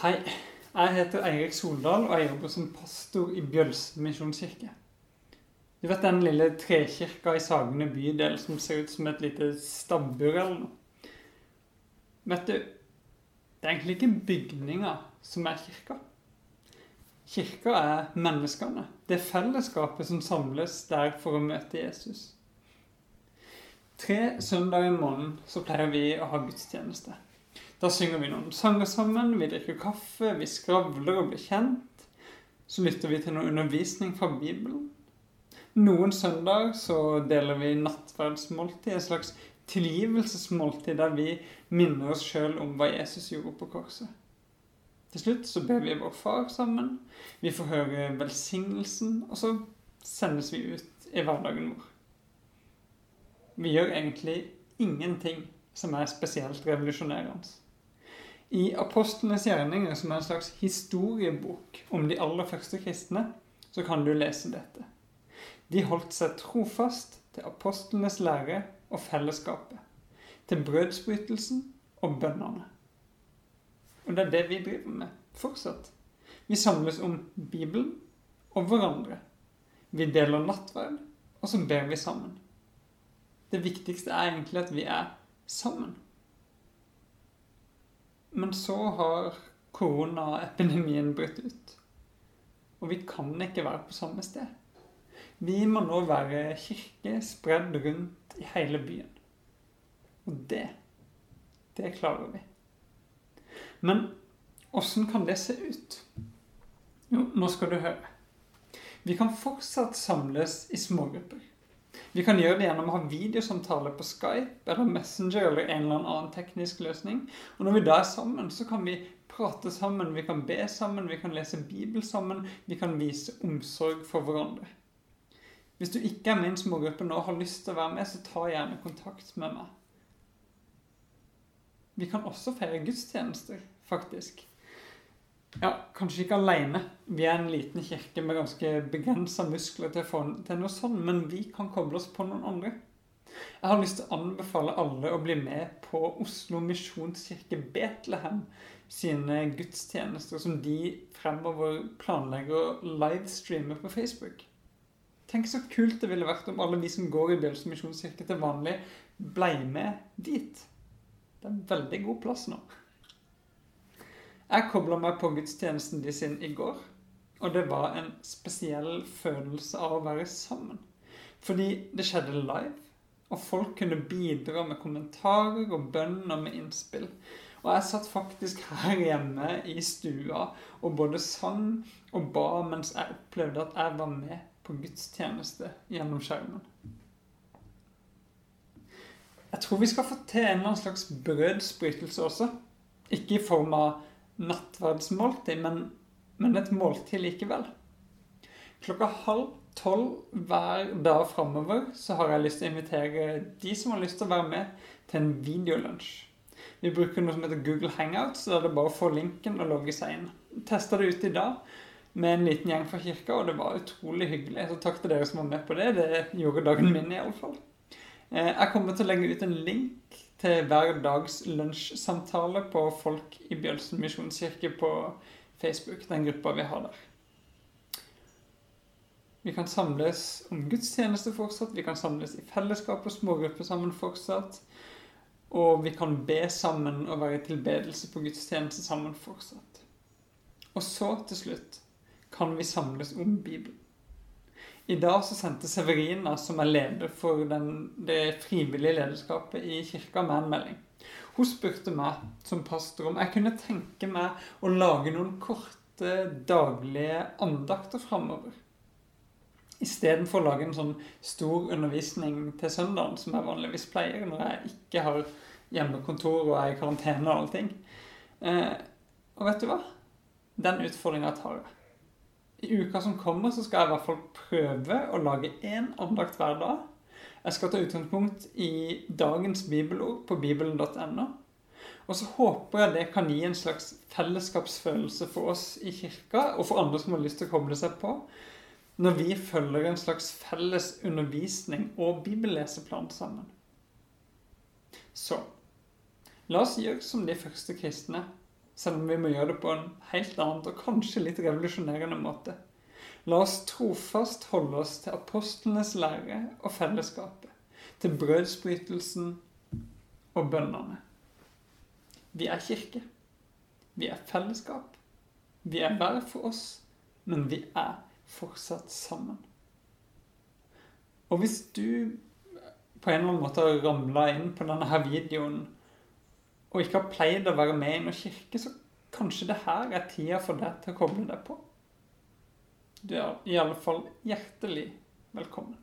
Hei, jeg heter Eirik Soldal, og jeg jobber som pastor i Bjølse misjonskirke. Du vet den lille trekirka i Sagene bydel som ser ut som et lite stabbur eller noe? Vet du, det er egentlig ikke bygninga som er kirka. Kirka er menneskene. Det er fellesskapet som samles der for å møte Jesus. Tre søndager i måneden så pleier vi å ha gudstjeneste. Da synger vi noen sanger sammen, vi drikker kaffe, vi skravler og blir kjent. Så lytter vi til noe undervisning fra Bibelen. Noen søndag så deler vi nattverdsmåltid, et slags tilgivelsesmåltid der vi minner oss sjøl om hva Jesus gjorde på korset. Til slutt så ber vi vår far sammen, vi får høre velsignelsen, og så sendes vi ut i hverdagen vår. Vi gjør egentlig ingenting som er spesielt revolusjonerende. I Apostlenes gjerninger, som er en slags historiebok om de aller første kristne, så kan du lese dette. De holdt seg trofast til apostlenes lære og fellesskapet, til brødsbrytelsen og bønnene. Og det er det vi driver med fortsatt. Vi samles om Bibelen og hverandre. Vi deler nattverd, og så ber vi sammen. Det viktigste er egentlig at vi er sammen. Men så har koronaepidemien brutt ut. Og vi kan ikke være på samme sted. Vi må nå være kirke spredd rundt i hele byen. Og det, det klarer vi. Men åssen kan det se ut? Jo, nå skal du høre. Vi kan fortsatt samles i smågrupper. Vi kan gjøre det gjennom å ha videosamtale på Skype eller Messenger eller en eller annen teknisk løsning. Og når vi da er sammen, så kan vi prate sammen, vi kan be sammen, vi kan lese Bibel sammen, vi kan vise omsorg for hverandre. Hvis du ikke er med i en smågruppe nå og har lyst til å være med, så ta gjerne kontakt med meg. Vi kan også feire gudstjenester, faktisk. Ja, kanskje ikke alene. Vi er en liten kirke med ganske begrensa muskler til å få til noe sånn, men vi kan koble oss på noen andre. Jeg har lyst til å anbefale alle å bli med på Oslo misjonskirke Betlehem sine gudstjenester som de fremover planlegger å livestreame på Facebook. Tenk så kult det ville vært om alle vi som går i Bjølsen misjonskirke til vanlig, blei med dit. Det er en veldig god plass nå. Jeg kobla meg på gudstjenesten de sin i går, og det var en spesiell følelse av å være sammen. Fordi det skjedde live, og folk kunne bidra med kommentarer og bønner med innspill. Og jeg satt faktisk her hjemme i stua og både sang og ba mens jeg opplevde at jeg var med på gudstjeneste gjennom skjermen. Jeg tror vi skal få til en eller annen slags brødsbrytelse også. Ikke i form av nattverdsmåltid, men, men et måltid likevel. Klokka halv tolv hver dag framover så har jeg lyst til å invitere de som har lyst til å være med, til en videolunsj. Vi bruker noe som heter Google Hangout, så da er det bare å få linken og logge seg inn. Testa det ut i dag med en liten gjeng fra kirka, og det var utrolig hyggelig. Så takk til dere som var med på det. Det gjorde dagen min, iallfall. Eh, jeg kommer til å legge ut en link til hver dags lunsjsamtale på folk i Bjølsen misjonskirke på Facebook, den gruppa vi har der. Vi kan samles om gudstjeneste fortsatt, vi kan samles i fellesskap og smågrupper sammen fortsatt. Og vi kan be sammen og være i tilbedelse på gudstjeneste sammen fortsatt. Og så, til slutt, kan vi samles om Bibelen. I dag så sendte Severina, som er leder for den, det frivillige lederskapet i kirka, med en melding. Hun spurte meg som pastor om jeg kunne tenke meg å lage noen korte daglige andakter framover. Istedenfor å lage en sånn stor undervisning til søndagen, som jeg vanligvis pleier når jeg ikke har hjemmekontor og er i karantene og allting. Eh, og vet du hva? Den utfordringa tar jeg. I uka som kommer, så skal jeg i hvert fall prøve å lage én andakt hver dag. Jeg skal ta utgangspunkt i dagens bibelord på bibelen.no. Og så håper jeg det kan gi en slags fellesskapsfølelse for oss i kirka, og for andre som har lyst til å koble seg på, når vi følger en slags felles undervisning og bibelleseplan sammen. Så la oss gjøre som de første kristne. Selv om vi må gjøre det på en helt annen og kanskje litt revolusjonerende måte. La oss trofast holde oss til apostlenes lære og fellesskapet, til brødsbrytelsen og bønnene. Vi er kirke. Vi er fellesskap. Vi er hver for oss, men vi er fortsatt sammen. Og hvis du på en eller annen måte har ramla inn på denne her videoen og ikke har pleid å være med i noen kirke, så kanskje det her er tida for deg til å koble deg på. Du er i alle fall hjertelig velkommen.